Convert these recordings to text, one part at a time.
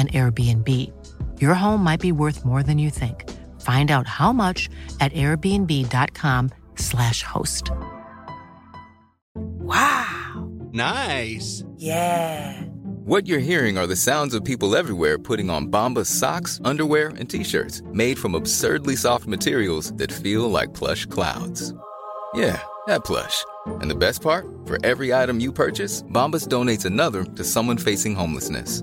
an Airbnb. Your home might be worth more than you think. Find out how much at airbnb.com/slash host. Wow. Nice. Yeah. What you're hearing are the sounds of people everywhere putting on Bombas socks, underwear, and t-shirts made from absurdly soft materials that feel like plush clouds. Yeah, that plush. And the best part? For every item you purchase, Bombas donates another to someone facing homelessness.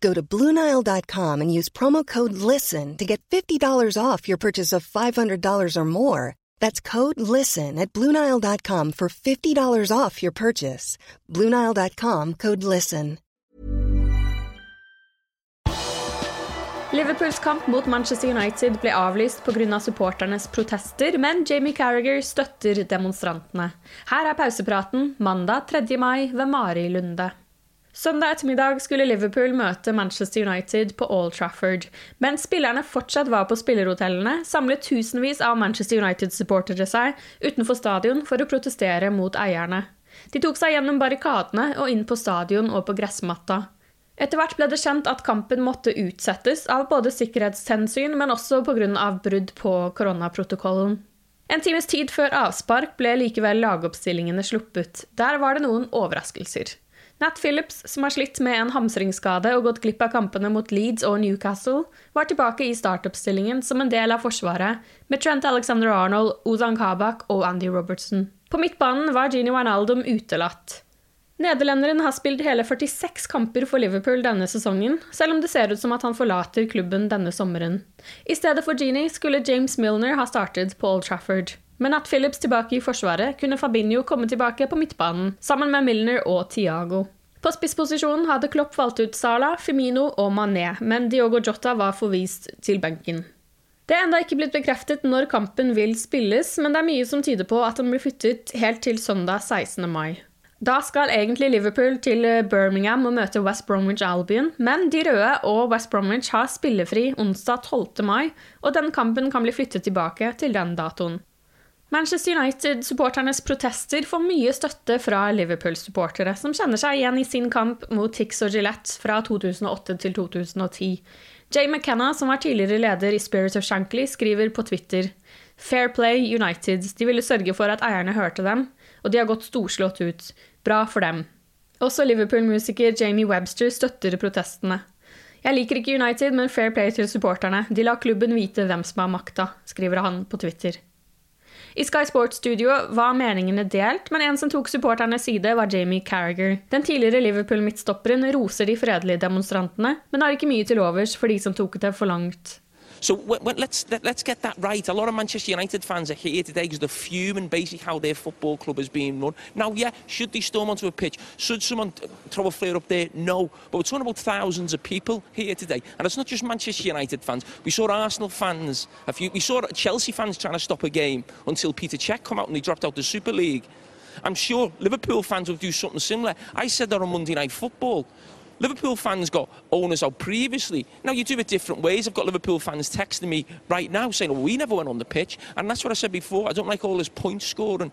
Go to Bluenile.com and use promo code LISTEN to get $50 off your purchase of $500 or more. That's code LISTEN at Bluenile.com for $50 off your purchase. Bluenile.com code LISTEN. Liverpools kamp mot Manchester United ble avlyst pga. Av supporternes protester, men Jamie Carragher støtter demonstrantene. Her er pausepraten mandag 3. mai ved Mari Lunde. Søndag ettermiddag skulle Liverpool møte Manchester United på Old Trafford. Mens spillerne fortsatt var på spillerhotellene, samlet tusenvis av Manchester United-supportere seg utenfor stadion for å protestere mot eierne. De tok seg gjennom barrikadene og inn på stadion og på gressmatta. Etter hvert ble det kjent at kampen måtte utsettes av både sikkerhetshensyn, men også pga. brudd på koronaprotokollen. En times tid før avspark ble likevel lagoppstillingene sluppet. Der var det noen overraskelser. Nat Phillips, som har slitt med en hamstringsskade og gått glipp av kampene mot Leeds og Newcastle, var tilbake i startoppstillingen som en del av forsvaret, med Trent Alexander Arnold, Ozan Kabak og Andy Robertson. På midtbanen var Gini Wijnaldum utelatt. Nederlenderen har spilt hele 46 kamper for Liverpool denne sesongen, selv om det ser ut som at han forlater klubben denne sommeren. I stedet for Gini skulle James Milner ha startet på Old Trafford. Med at Phillips tilbake i forsvaret kunne Fabinho komme tilbake på midtbanen, sammen med Milner og Tiago. På spissposisjonen hadde Klopp valgt ut Salah, Firmino og Mané, men Diogo Jota var forvist til benken. Det er enda ikke blitt bekreftet når kampen vil spilles, men det er mye som tyder på at den blir flyttet helt til søndag 16. mai. Da skal egentlig Liverpool til eh, Birmingham og møte West Bromwich Albion, men de røde og West Bromwich har spillefri onsdag 12. mai, og den kampen kan bli flyttet tilbake til den datoen. Manchester United-supporternes protester får mye støtte fra Liverpool-supportere, som kjenner seg igjen i sin kamp mot Tix og Gillette fra 2008 til 2010. Jay McKenna, som var tidligere leder i Spirit of Shankly, skriver på Twitter Fair play United. De ville sørge for at eierne hørte dem, og de har gått storslått ut. Bra for dem. Også Liverpool-musiker Jamie Webster støtter protestene. Jeg liker ikke United, men fair play til supporterne. De lar klubben vite hvem som har makta, skriver han på Twitter. I Sky Sports-studio var meningene delt, men en som tok supporternes side, var Jamie Carragher. Den tidligere Liverpool-midtstopperen roser de fredelige demonstrantene, men har ikke mye til overs for de som tok det for langt. So let's let, let's get that right. A lot of Manchester United fans are here today because they're fuming basically how their football club is being run. Now, yeah, should they storm onto a pitch? Should someone throw a flare up there? No. But we're talking about thousands of people here today, and it's not just Manchester United fans. We saw Arsenal fans. A few, we saw Chelsea fans trying to stop a game until Peter Cech come out and they dropped out the Super League. I'm sure Liverpool fans will do something similar. I said that on Monday Night Football. Liverpool fans got owners out previously. Now you do it different ways. I've got Liverpool fans texting me right now saying, "Oh, we never went on the pitch," and that's what I said before. I don't like all this point scoring.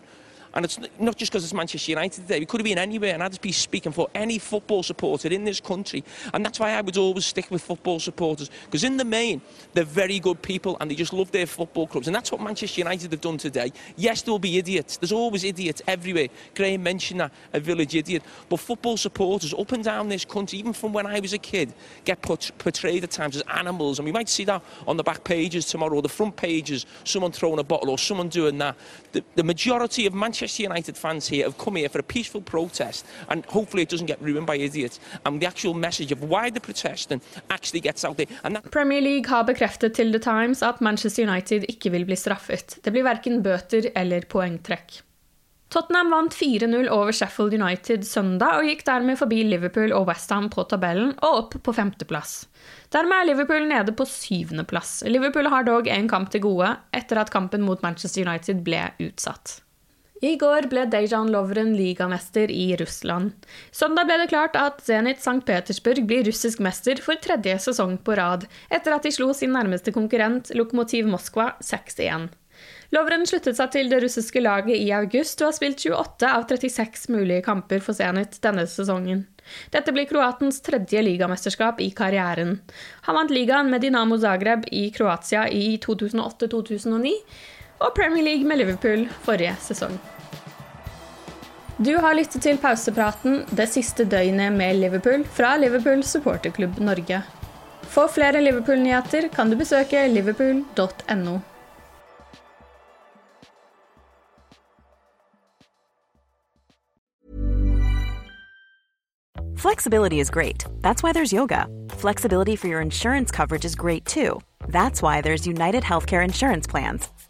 And it's not just because it's Manchester United today. We could have been anywhere, and I'd just be speaking for any football supporter in this country. And that's why I would always stick with football supporters, because in the main, they're very good people and they just love their football clubs. And that's what Manchester United have done today. Yes, there will be idiots. There's always idiots everywhere. Graham mentioned that, a village idiot. But football supporters up and down this country, even from when I was a kid, get portrayed at times as animals. And we might see that on the back pages tomorrow, or the front pages, someone throwing a bottle or someone doing that. The, the majority of Manchester United fans here have come here for a peaceful protest, and hopefully it doesn't get ruined by idiots. And the actual message of why they're protesting actually gets out there. That... Premier League har bekreftet til The Times at Manchester United ikke vil bli straffet. Det blir verken bøter eller poengtrekk. Tottenham vant 4-0 over Sheffield United søndag og gikk dermed forbi Liverpool og Westham på tabellen og opp på femteplass. Dermed er Liverpool nede på syvendeplass. Liverpool har dog en kamp til gode etter at kampen mot Manchester United ble utsatt. I går ble Dejan Lovren ligamester i Russland. Søndag ble det klart at Zenit St. Petersburg blir russisk mester for tredje sesong på rad, etter at de slo sin nærmeste konkurrent Lokomotiv Moskva 6-1. Lovren sluttet seg til det russiske laget i august og har spilt 28 av 36 mulige kamper for Zenit denne sesongen. Dette blir kroatens tredje ligamesterskap i karrieren. Han vant ligaen med Dinamo Zagreb i Kroatia i 2008-2009 og Premier League med Liverpool forrige sesong. Du har lyttet til pausepraten det siste døgnet med Liverpool fra Liverpool supporterklubb Norge. For flere Liverpool-nyheter kan du besøke liverpool.no. Flexibility is great. That's why there's yoga. Flexibility for your insurance coverage is great too. That's why there's United Healthcare Insurance Plans.